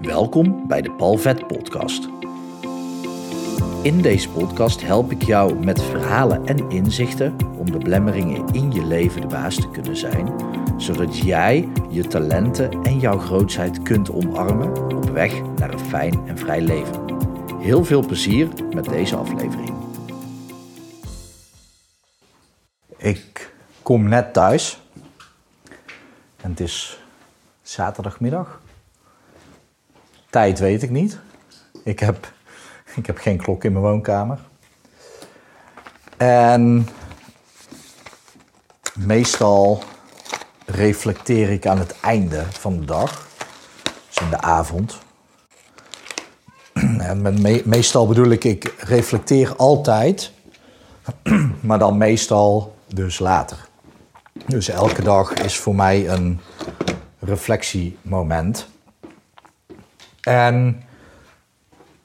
Welkom bij de Palvet Podcast. In deze podcast help ik jou met verhalen en inzichten om de blemmeringen in je leven de baas te kunnen zijn, zodat jij je talenten en jouw grootheid kunt omarmen op weg naar een fijn en vrij leven. Heel veel plezier met deze aflevering. Ik kom net thuis en het is zaterdagmiddag. Tijd weet ik niet. Ik heb, ik heb geen klok in mijn woonkamer. En meestal reflecteer ik aan het einde van de dag, dus in de avond. En meestal bedoel ik, ik reflecteer altijd, maar dan meestal dus later. Dus elke dag is voor mij een reflectiemoment. En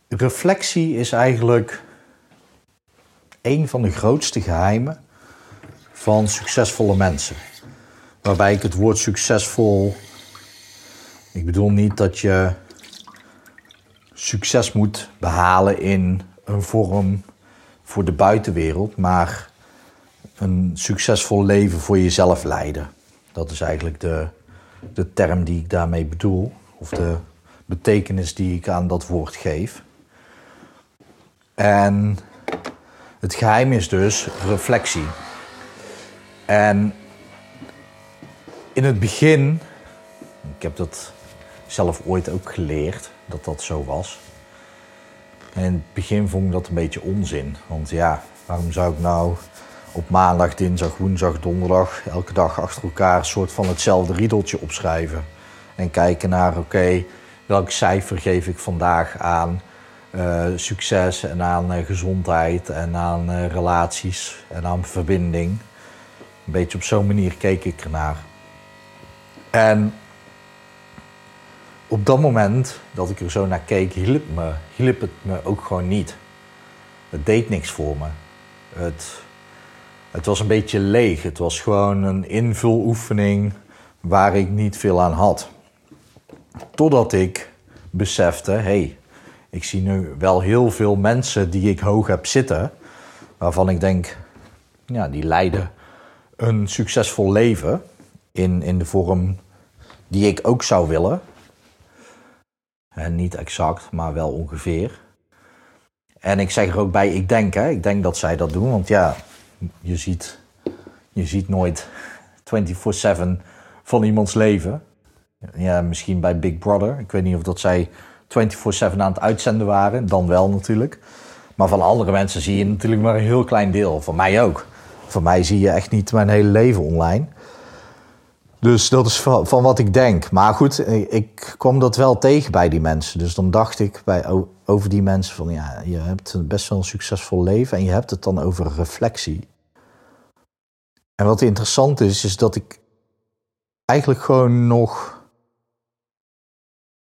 reflectie is eigenlijk een van de grootste geheimen van succesvolle mensen. Waarbij ik het woord succesvol. Ik bedoel niet dat je succes moet behalen in een vorm voor de buitenwereld, maar een succesvol leven voor jezelf leiden. Dat is eigenlijk de, de term die ik daarmee bedoel, of de betekenis die ik aan dat woord geef. En het geheim is dus reflectie. En in het begin, ik heb dat zelf ooit ook geleerd, dat dat zo was. En in het begin vond ik dat een beetje onzin. Want ja, waarom zou ik nou op maandag, dinsdag, woensdag, donderdag elke dag achter elkaar een soort van hetzelfde riedeltje opschrijven? En kijken naar, oké, welk cijfer geef ik vandaag aan uh, succes en aan uh, gezondheid en aan uh, relaties en aan verbinding. Een beetje op zo'n manier keek ik ernaar. En op dat moment dat ik er zo naar keek, hielp het me ook gewoon niet. Het deed niks voor me. Het, het was een beetje leeg. Het was gewoon een invuloefening waar ik niet veel aan had. Totdat ik besefte, hé, hey, ik zie nu wel heel veel mensen die ik hoog heb zitten, waarvan ik denk, ja, die leiden een succesvol leven in, in de vorm die ik ook zou willen. En niet exact, maar wel ongeveer. En ik zeg er ook bij, ik denk, hè, ik denk dat zij dat doen, want ja, je ziet, je ziet nooit 24/7 van iemands leven. Ja, misschien bij Big Brother. Ik weet niet of dat zij 24/7 aan het uitzenden waren. Dan wel natuurlijk. Maar van andere mensen zie je natuurlijk maar een heel klein deel. Van mij ook. Van mij zie je echt niet mijn hele leven online. Dus dat is van, wat ik denk. Maar goed, ik kwam dat wel tegen bij die mensen. Dus dan dacht ik bij, over die mensen van ja, je hebt best wel een succesvol leven en je hebt het dan over reflectie. En wat interessant is, is dat ik eigenlijk gewoon nog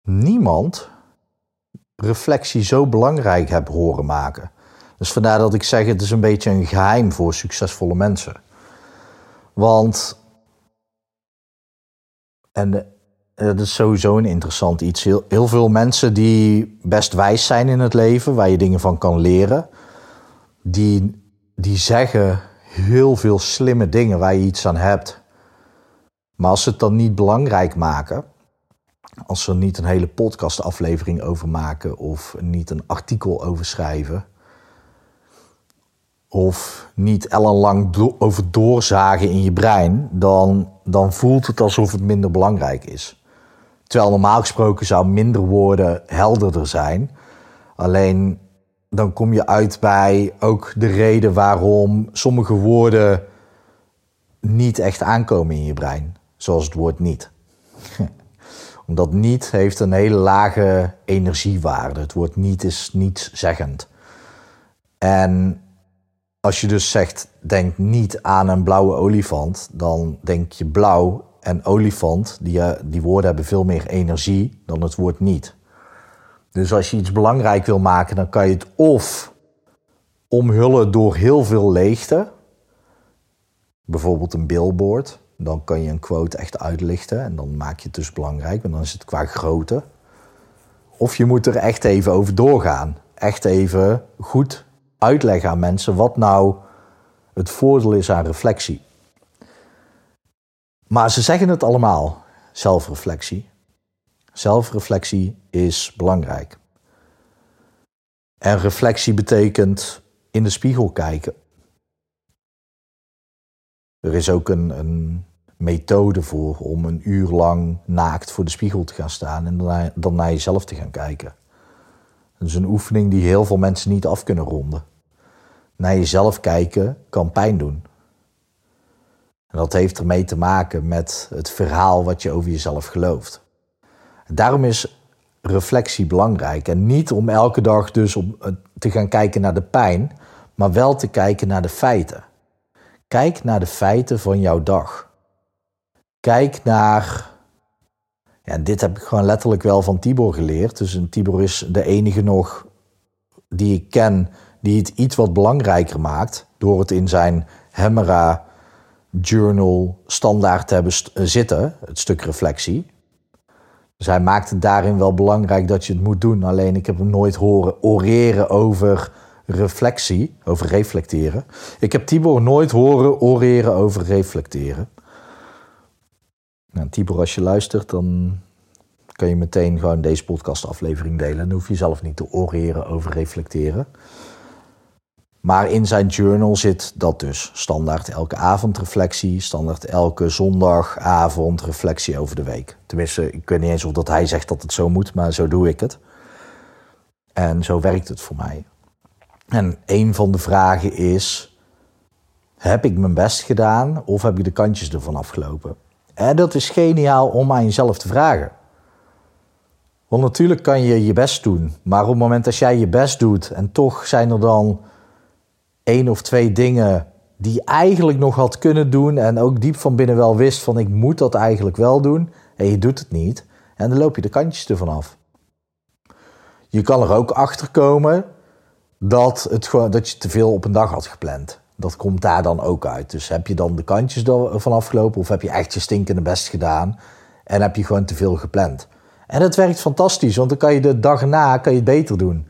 niemand reflectie zo belangrijk heb horen maken. Dus vandaar dat ik zeg, het is een beetje een geheim voor succesvolle mensen. Want, en dat is sowieso een interessant iets. Heel, heel veel mensen die best wijs zijn in het leven, waar je dingen van kan leren, die, die zeggen heel veel slimme dingen waar je iets aan hebt. Maar als ze het dan niet belangrijk maken, als ze niet een hele podcastaflevering over maken of niet een artikel over schrijven. Of niet ellenlang do over doorzagen in je brein, dan, dan voelt het alsof het minder belangrijk is. Terwijl normaal gesproken zou minder woorden helderder zijn. Alleen dan kom je uit bij ook de reden waarom sommige woorden niet echt aankomen in je brein. Zoals het woord niet. Omdat niet heeft een hele lage energiewaarde. Het woord niet is niets zeggend. En als je dus zegt, denk niet aan een blauwe olifant, dan denk je blauw en olifant, die, eh, die woorden hebben veel meer energie dan het woord niet. Dus als je iets belangrijk wil maken, dan kan je het of omhullen door heel veel leegte, bijvoorbeeld een billboard, dan kan je een quote echt uitlichten en dan maak je het dus belangrijk, want dan is het qua grootte. of je moet er echt even over doorgaan. Echt even goed uitleggen aan mensen wat nou het voordeel is aan reflectie. Maar ze zeggen het allemaal, zelfreflectie. Zelfreflectie is belangrijk. En reflectie betekent in de spiegel kijken. Er is ook een, een methode voor om een uur lang naakt voor de spiegel te gaan staan en dan, dan naar jezelf te gaan kijken. Dat is een oefening die heel veel mensen niet af kunnen ronden. Naar jezelf kijken kan pijn doen. En dat heeft ermee te maken met het verhaal wat je over jezelf gelooft. Daarom is reflectie belangrijk. En niet om elke dag dus om eh, te gaan kijken naar de pijn, maar wel te kijken naar de feiten. Kijk naar de feiten van jouw dag. Kijk naar. Ja, dit heb ik gewoon letterlijk wel van Tibor geleerd. Dus Tibor is de enige nog die ik ken die het iets wat belangrijker maakt. Door het in zijn Hemera Journal standaard te hebben eh, zitten, het stuk reflectie. Dus hij maakt het daarin wel belangrijk dat je het moet doen. Alleen ik heb hem nooit horen oreren over reflectie, over reflecteren. Ik heb Tibor nooit horen oreren over reflecteren. Nou, Tibor, als je luistert, dan kan je meteen gewoon deze podcastaflevering delen. Dan hoef je zelf niet te oreren over reflecteren. Maar in zijn journal zit dat dus. Standaard elke avond reflectie, standaard elke zondagavond reflectie over de week. Tenminste, ik weet niet eens of dat hij zegt dat het zo moet, maar zo doe ik het. En zo werkt het voor mij. En een van de vragen is: heb ik mijn best gedaan of heb ik de kantjes ervan afgelopen? En dat is geniaal om aan jezelf te vragen. Want natuurlijk kan je je best doen, maar op het moment dat jij je best doet en toch zijn er dan één of twee dingen die je eigenlijk nog had kunnen doen en ook diep van binnen wel wist van ik moet dat eigenlijk wel doen en je doet het niet en dan loop je de kantjes ervan af. Je kan er ook achter komen dat, het dat je te veel op een dag had gepland. Dat komt daar dan ook uit. Dus heb je dan de kantjes ervan afgelopen of heb je echt je stinkende best gedaan en heb je gewoon te veel gepland. En dat werkt fantastisch, want dan kan je de dag na kan je het beter doen.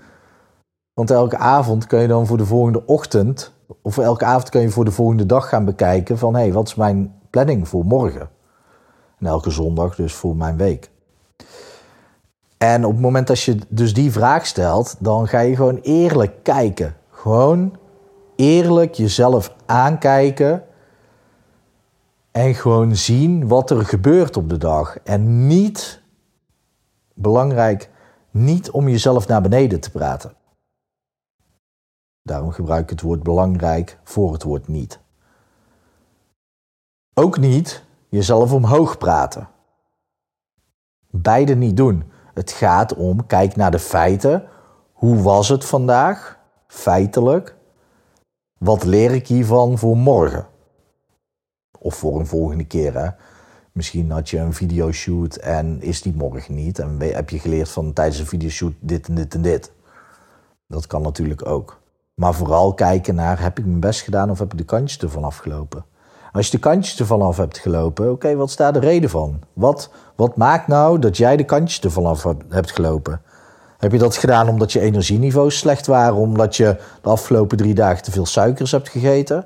Want elke avond kan je dan voor de volgende ochtend, of elke avond kan je voor de volgende dag gaan bekijken van hé, hey, wat is mijn planning voor morgen? En elke zondag dus voor mijn week. En op het moment dat je dus die vraag stelt, dan ga je gewoon eerlijk kijken. Gewoon eerlijk jezelf aankijken. En gewoon zien wat er gebeurt op de dag. En niet, belangrijk, niet om jezelf naar beneden te praten. Daarom gebruik ik het woord belangrijk voor het woord niet. Ook niet jezelf omhoog praten. Beide niet doen. Het gaat om, kijk naar de feiten. Hoe was het vandaag? Feitelijk. Wat leer ik hiervan voor morgen? Of voor een volgende keer. Hè? Misschien had je een videoshoot en is die morgen niet. En heb je geleerd van tijdens een videoshoot dit en dit en dit. Dat kan natuurlijk ook. Maar vooral kijken naar, heb ik mijn best gedaan of heb ik de kantjes ervan afgelopen? Als je de kantjes ervan af hebt gelopen, oké, wat staat de reden van? Wat, wat maakt nou dat jij de kantjes ervan af hebt gelopen? Heb je dat gedaan omdat je energieniveaus slecht waren, omdat je de afgelopen drie dagen te veel suikers hebt gegeten?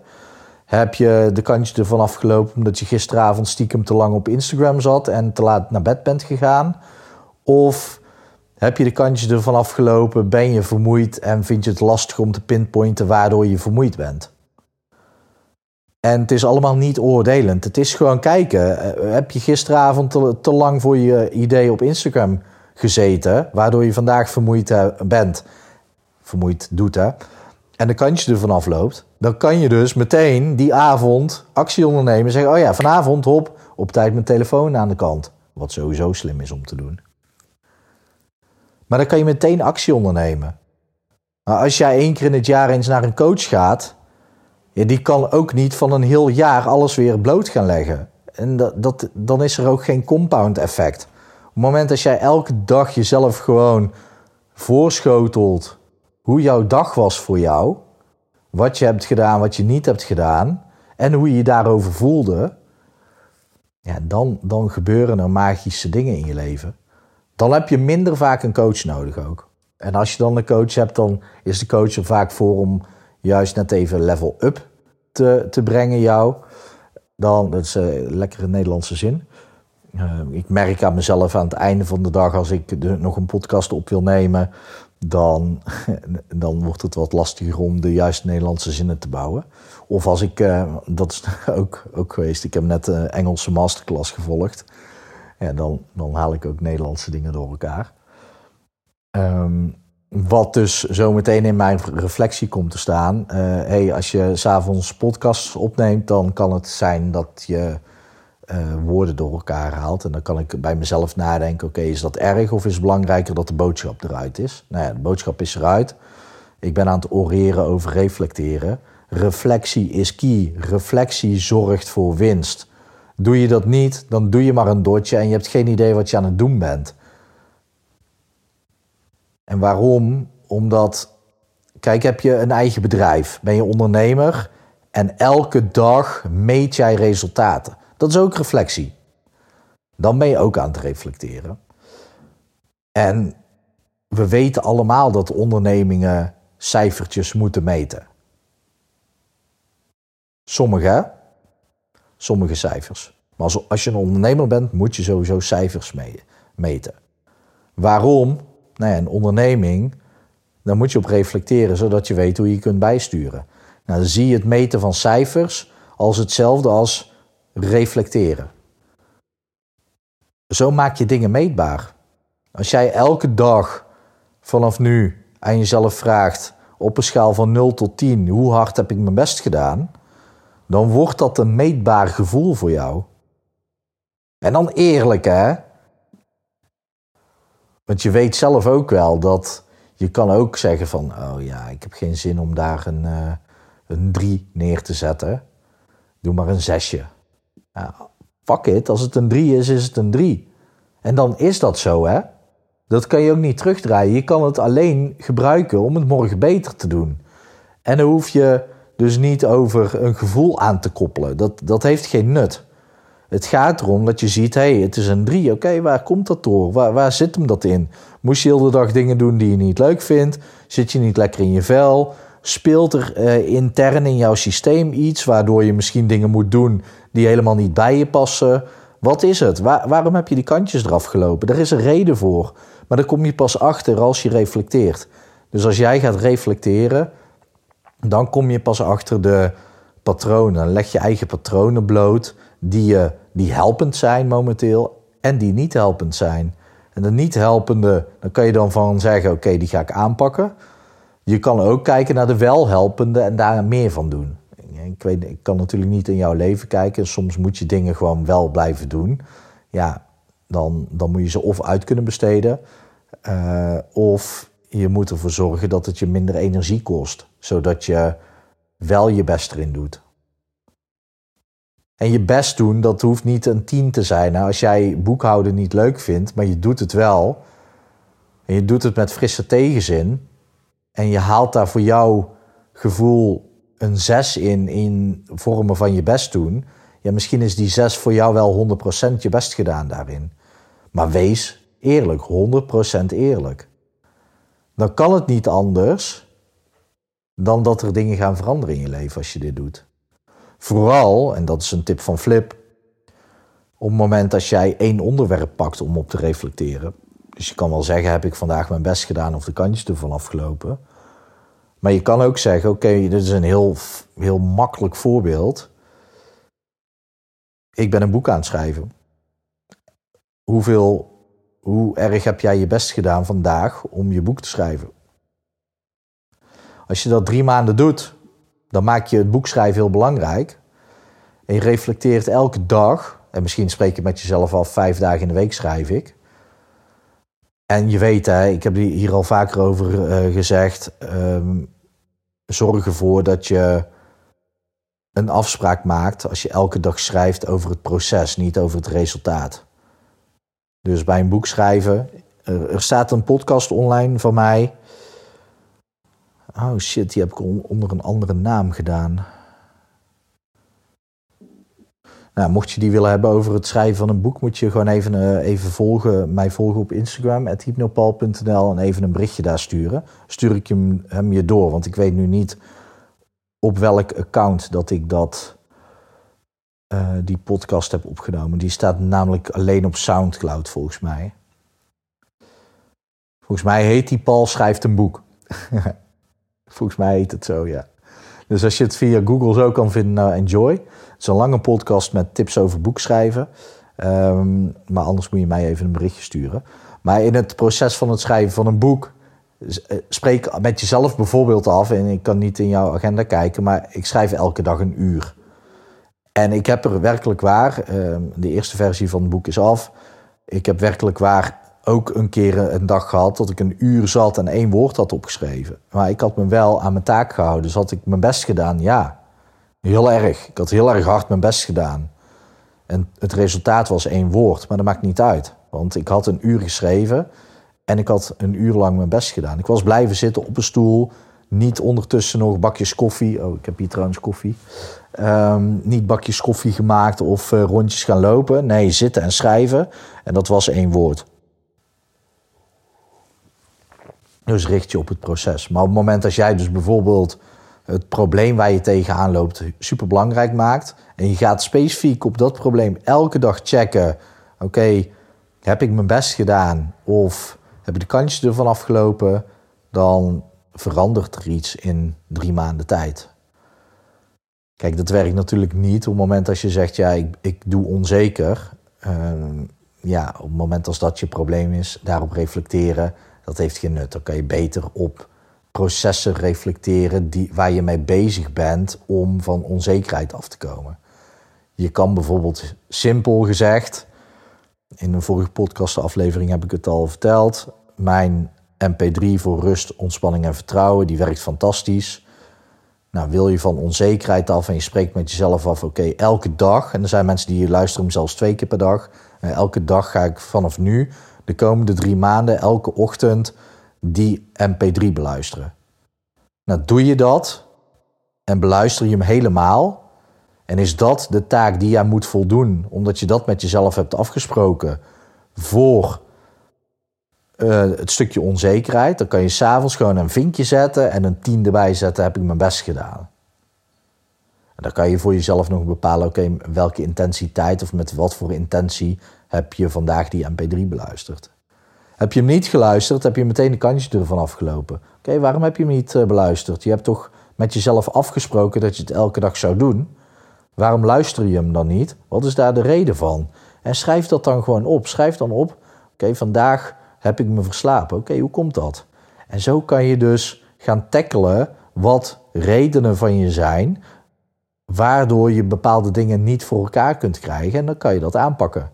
Heb je de kantjes ervan afgelopen omdat je gisteravond stiekem te lang op Instagram zat en te laat naar bed bent gegaan? Of heb je de kantjes ervan afgelopen? Ben je vermoeid en vind je het lastig om te pinpointen waardoor je vermoeid bent? En het is allemaal niet oordelend. Het is gewoon kijken. Eh, heb je gisteravond te, te lang voor je idee op Instagram gezeten, waardoor je vandaag vermoeid bent, vermoeid doet hè, en de kantjes ervan afloopt, dan kan je dus meteen die avond actie ondernemen. Zeggen, oh ja, vanavond hop, op tijd mijn telefoon aan de kant. Wat sowieso slim is om te doen. Maar dan kan je meteen actie ondernemen. Maar als jij één keer in het jaar eens naar een coach gaat, die kan ook niet van een heel jaar alles weer bloot gaan leggen. En dat, dat, dan is er ook geen compound effect. Het moment dat jij elke dag jezelf gewoon voorschotelt hoe jouw dag was voor jou, wat je hebt gedaan, wat je niet hebt gedaan en hoe je je daarover voelde, ja, dan, dan gebeuren er magische dingen in je leven. dan heb je minder vaak een coach nodig ook. En als je dan een coach hebt, dan is de coach er vaak voor om juist net even level up te, te brengen jou. Dan, dat is een lekkere Nederlandse zin. Uh, ik merk aan mezelf aan het einde van de dag, als ik nog een podcast op wil nemen, dan, dan wordt het wat lastiger om de juiste Nederlandse zinnen te bouwen. Of als ik, uh, dat is ook, ook geweest, ik heb net een Engelse masterclass gevolgd. Ja, dan, dan haal ik ook Nederlandse dingen door elkaar. Um, wat dus zo meteen in mijn reflectie komt te staan. Uh, hey, als je s'avonds podcasts opneemt, dan kan het zijn dat je uh, woorden door elkaar haalt. En dan kan ik bij mezelf nadenken: oké, is dat erg of is het belangrijker dat de boodschap eruit is? Nou ja, de boodschap is eruit. Ik ben aan het oreren over reflecteren. Reflectie is key. Reflectie zorgt voor winst. Doe je dat niet, dan doe je maar een dotje en je hebt geen idee wat je aan het doen bent. En waarom? Omdat, kijk, heb je een eigen bedrijf, ben je ondernemer en elke dag meet jij resultaten. Dat is ook reflectie. Dan ben je ook aan het reflecteren. En we weten allemaal dat ondernemingen cijfertjes moeten meten. Sommige, sommige cijfers. Maar als, als je een ondernemer bent, moet je sowieso cijfers meten. Waarom? Nou ja, een onderneming, daar moet je op reflecteren, zodat je weet hoe je kunt bijsturen. Nou, dan zie je het meten van cijfers als hetzelfde als reflecteren. Zo maak je dingen meetbaar. Als jij elke dag vanaf nu aan jezelf vraagt op een schaal van 0 tot 10, hoe hard heb ik mijn best gedaan? Dan wordt dat een meetbaar gevoel voor jou. En dan eerlijk, hè? Want je weet zelf ook wel dat je kan ook zeggen van, oh ja, ik heb geen zin om daar een, uh, een 3 neer te zetten. Doe maar een zesje. Ja, fuck it, als het een 3 is, is het een 3. En dan is dat zo, hè? Dat kan je ook niet terugdraaien. Je kan het alleen gebruiken om het morgen beter te doen. En dan hoef je dus niet over een gevoel aan te koppelen. Dat, dat heeft geen nut. Het gaat erom dat je ziet, hé, hey, het is een 3. Oké, waar komt dat door? Waar, waar zit hem dat in? Moest je heel de dag dingen doen die je niet leuk vindt? Zit je niet lekker in je vel? Speelt er uh, intern in jouw systeem iets waardoor je misschien dingen moet doen die helemaal niet bij je passen? Wat is het? Waar, waarom heb je die kantjes eraf gelopen? Er is een reden voor. Maar daar kom je pas achter als je reflecteert. Dus als jij gaat reflecteren, dan kom je pas achter de patronen. Leg je eigen patronen bloot die, je, die helpend zijn momenteel en die niet helpend zijn. En de niet helpende, dan kan je dan van zeggen: oké, die ga ik aanpakken. Je kan ook kijken naar de wel helpende en daar meer van doen. Ik, weet, ik kan natuurlijk niet in jouw leven kijken. Soms moet je dingen gewoon wel blijven doen. Ja, dan, dan moet je ze of uit kunnen besteden. Uh, of je moet ervoor zorgen dat het je minder energie kost. Zodat je wel je best erin doet. En je best doen, dat hoeft niet een tien te zijn. Nou, als jij boekhouden niet leuk vindt, maar je doet het wel. En je doet het met frisse tegenzin. En je haalt daar voor jouw gevoel een zes in, in vormen van je best doen. Ja, misschien is die zes voor jou wel 100% je best gedaan daarin. Maar wees eerlijk, 100% eerlijk. Dan kan het niet anders dan dat er dingen gaan veranderen in je leven als je dit doet. Vooral, en dat is een tip van Flip, op het moment als jij één onderwerp pakt om op te reflecteren. Dus je kan wel zeggen, heb ik vandaag mijn best gedaan of de kantjes ervan afgelopen. Maar je kan ook zeggen, oké, dit is een heel, heel makkelijk voorbeeld. Ik ben een boek aan het schrijven. Hoeveel, hoe erg heb jij je best gedaan vandaag om je boek te schrijven? Als je dat drie maanden doet, dan maak je het boekschrijven heel belangrijk. En je reflecteert elke dag. En misschien spreek je met jezelf al vijf dagen in de week schrijf ik. En je weet, hè, ik heb hier al vaker over uh, gezegd. Um, zorg ervoor dat je een afspraak maakt als je elke dag schrijft over het proces, niet over het resultaat. Dus bij een boek schrijven. Er staat een podcast online van mij. Oh shit, die heb ik onder een andere naam gedaan. Nou, mocht je die willen hebben over het schrijven van een boek, moet je gewoon even, uh, even volgen, mij volgen op Instagram, hypnopal.nl en even een berichtje daar sturen. Stuur ik hem, hem je door, want ik weet nu niet op welk account dat ik dat, uh, die podcast heb opgenomen. Die staat namelijk alleen op Soundcloud volgens mij. Volgens mij heet die Paul schrijft een boek. volgens mij heet het zo, ja. Dus als je het via Google zo kan vinden, nou enjoy. Het is een lange podcast met tips over boekschrijven. Um, maar anders moet je mij even een berichtje sturen. Maar in het proces van het schrijven van een boek, eh, spreek met jezelf bijvoorbeeld af. En ik kan niet in jouw agenda kijken, maar ik schrijf elke dag een uur. En ik heb er werkelijk waar, ehm, de eerste versie van het boek is af. Ik heb werkelijk waar ook een keer een dag gehad dat ik een uur zat en één woord had opgeschreven. Maar ik had me wel aan mijn taak gehouden. Dus had ik mijn best gedaan? Ja, heel erg. Ik had heel erg hard mijn best gedaan. En het resultaat was één woord, maar dat maakt niet uit. Want ik had een uur geschreven en ik had een uur lang mijn best gedaan. Ik was blijven zitten op een stoel. Niet ondertussen nog bakjes koffie. Oh, ik heb hier trouwens koffie. Um, niet bakjes koffie gemaakt of uh, rondjes gaan lopen. Nee, zitten en schrijven. En dat was één woord. Dus richt je op het proces. Maar op het moment dat jij dus bijvoorbeeld het probleem waar je tegenaan loopt super belangrijk maakt. En je gaat specifiek op dat probleem elke dag checken. Oké, heb ik mijn best gedaan? Of heb ik de kantjes ervan afgelopen? Dan verandert er iets in drie maanden tijd. Kijk, dat werkt natuurlijk niet op het moment als je zegt, ja, ik, ik doe onzeker. Uh, ja, op het moment als dat je probleem is, daarop reflecteren dat heeft geen nut. Dan kan je beter op processen reflecteren die, waar je mee bezig bent om van onzekerheid af te komen. Je kan bijvoorbeeld simpel gezegd, in een vorige podcastaflevering heb ik het al verteld, mijn MP3 voor rust, ontspanning en vertrouwen, die werkt fantastisch. Nou, wil je van onzekerheid af en je spreekt met jezelf af, oké, elke dag, en er zijn mensen die luisteren zelfs twee keer per dag, elke dag ga ik vanaf nu de komende drie maanden elke ochtend die MP3 beluisteren. Nou, doe je dat en beluister je hem helemaal. En is dat de taak die jij moet voldoen, omdat je dat met jezelf hebt afgesproken voor uh, het stukje onzekerheid? Dan kan je s'avonds gewoon een vinkje zetten en een tien erbij zetten: heb ik mijn best gedaan. En dan kan je voor jezelf nog bepalen: oké, welke intensiteit of met wat voor intentie heb je vandaag die MP3 beluisterd. Heb je hem niet geluisterd, heb je meteen een kantje ervan afgelopen. Oké, waarom heb je hem niet uh, beluisterd? Je hebt toch met jezelf afgesproken dat je het elke dag zou doen. Waarom luister je hem dan niet? Wat is daar de reden van? En schrijf dat dan gewoon op. Schrijf dan op, oké, vandaag heb ik me verslapen. Oké, hoe komt dat? En zo kan je dus gaan tackelen wat redenen van je zijn, waardoor je bepaalde dingen niet voor elkaar kunt krijgen. En dan kan je dat aanpakken.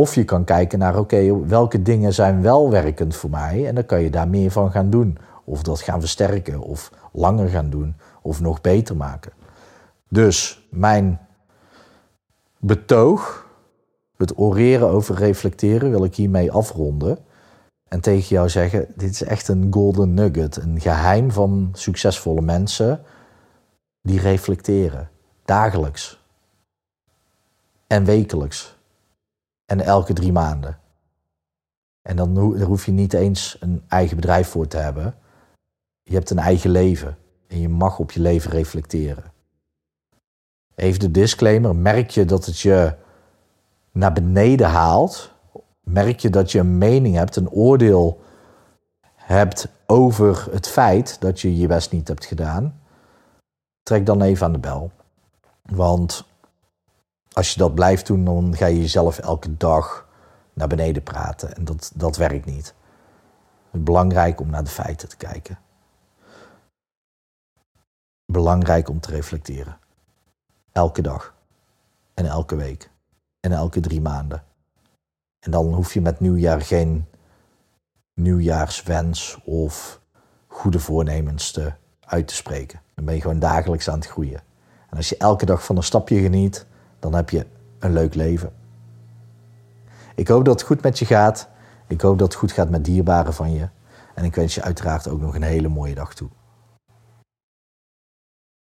Of je kan kijken naar, oké, welke dingen zijn wel werkend voor mij en dan kan je daar meer van gaan doen. Of dat gaan versterken, of langer gaan doen, of nog beter maken. Dus mijn betoog, het oreren over reflecteren, wil ik hiermee afronden. En tegen jou zeggen, dit is echt een golden nugget, een geheim van succesvolle mensen die reflecteren, dagelijks en wekelijks en elke drie maanden. En dan hoef je niet eens een eigen bedrijf voor te hebben. Je hebt een eigen leven en je mag op je leven reflecteren. Even de disclaimer: merk je dat het je naar beneden haalt? Merk je dat je een mening hebt, een oordeel hebt over het feit dat je je best niet hebt gedaan? Trek dan even aan de bel. Want als je dat blijft doen, dan ga je jezelf elke dag naar beneden praten. En dat, dat werkt niet. Het is belangrijk om naar de feiten te kijken. Belangrijk om te reflecteren. Elke dag. En elke week. En elke drie maanden. En dan hoef je met nieuwjaar geen nieuwjaarswens of goede voornemens te, uit te spreken. Dan ben je gewoon dagelijks aan het groeien. En als je elke dag van een stapje geniet, dan heb je een leuk leven. Ik hoop dat het goed met je gaat. Ik hoop dat het goed gaat met dierbaren van je. En ik wens je uiteraard ook nog een hele mooie dag toe.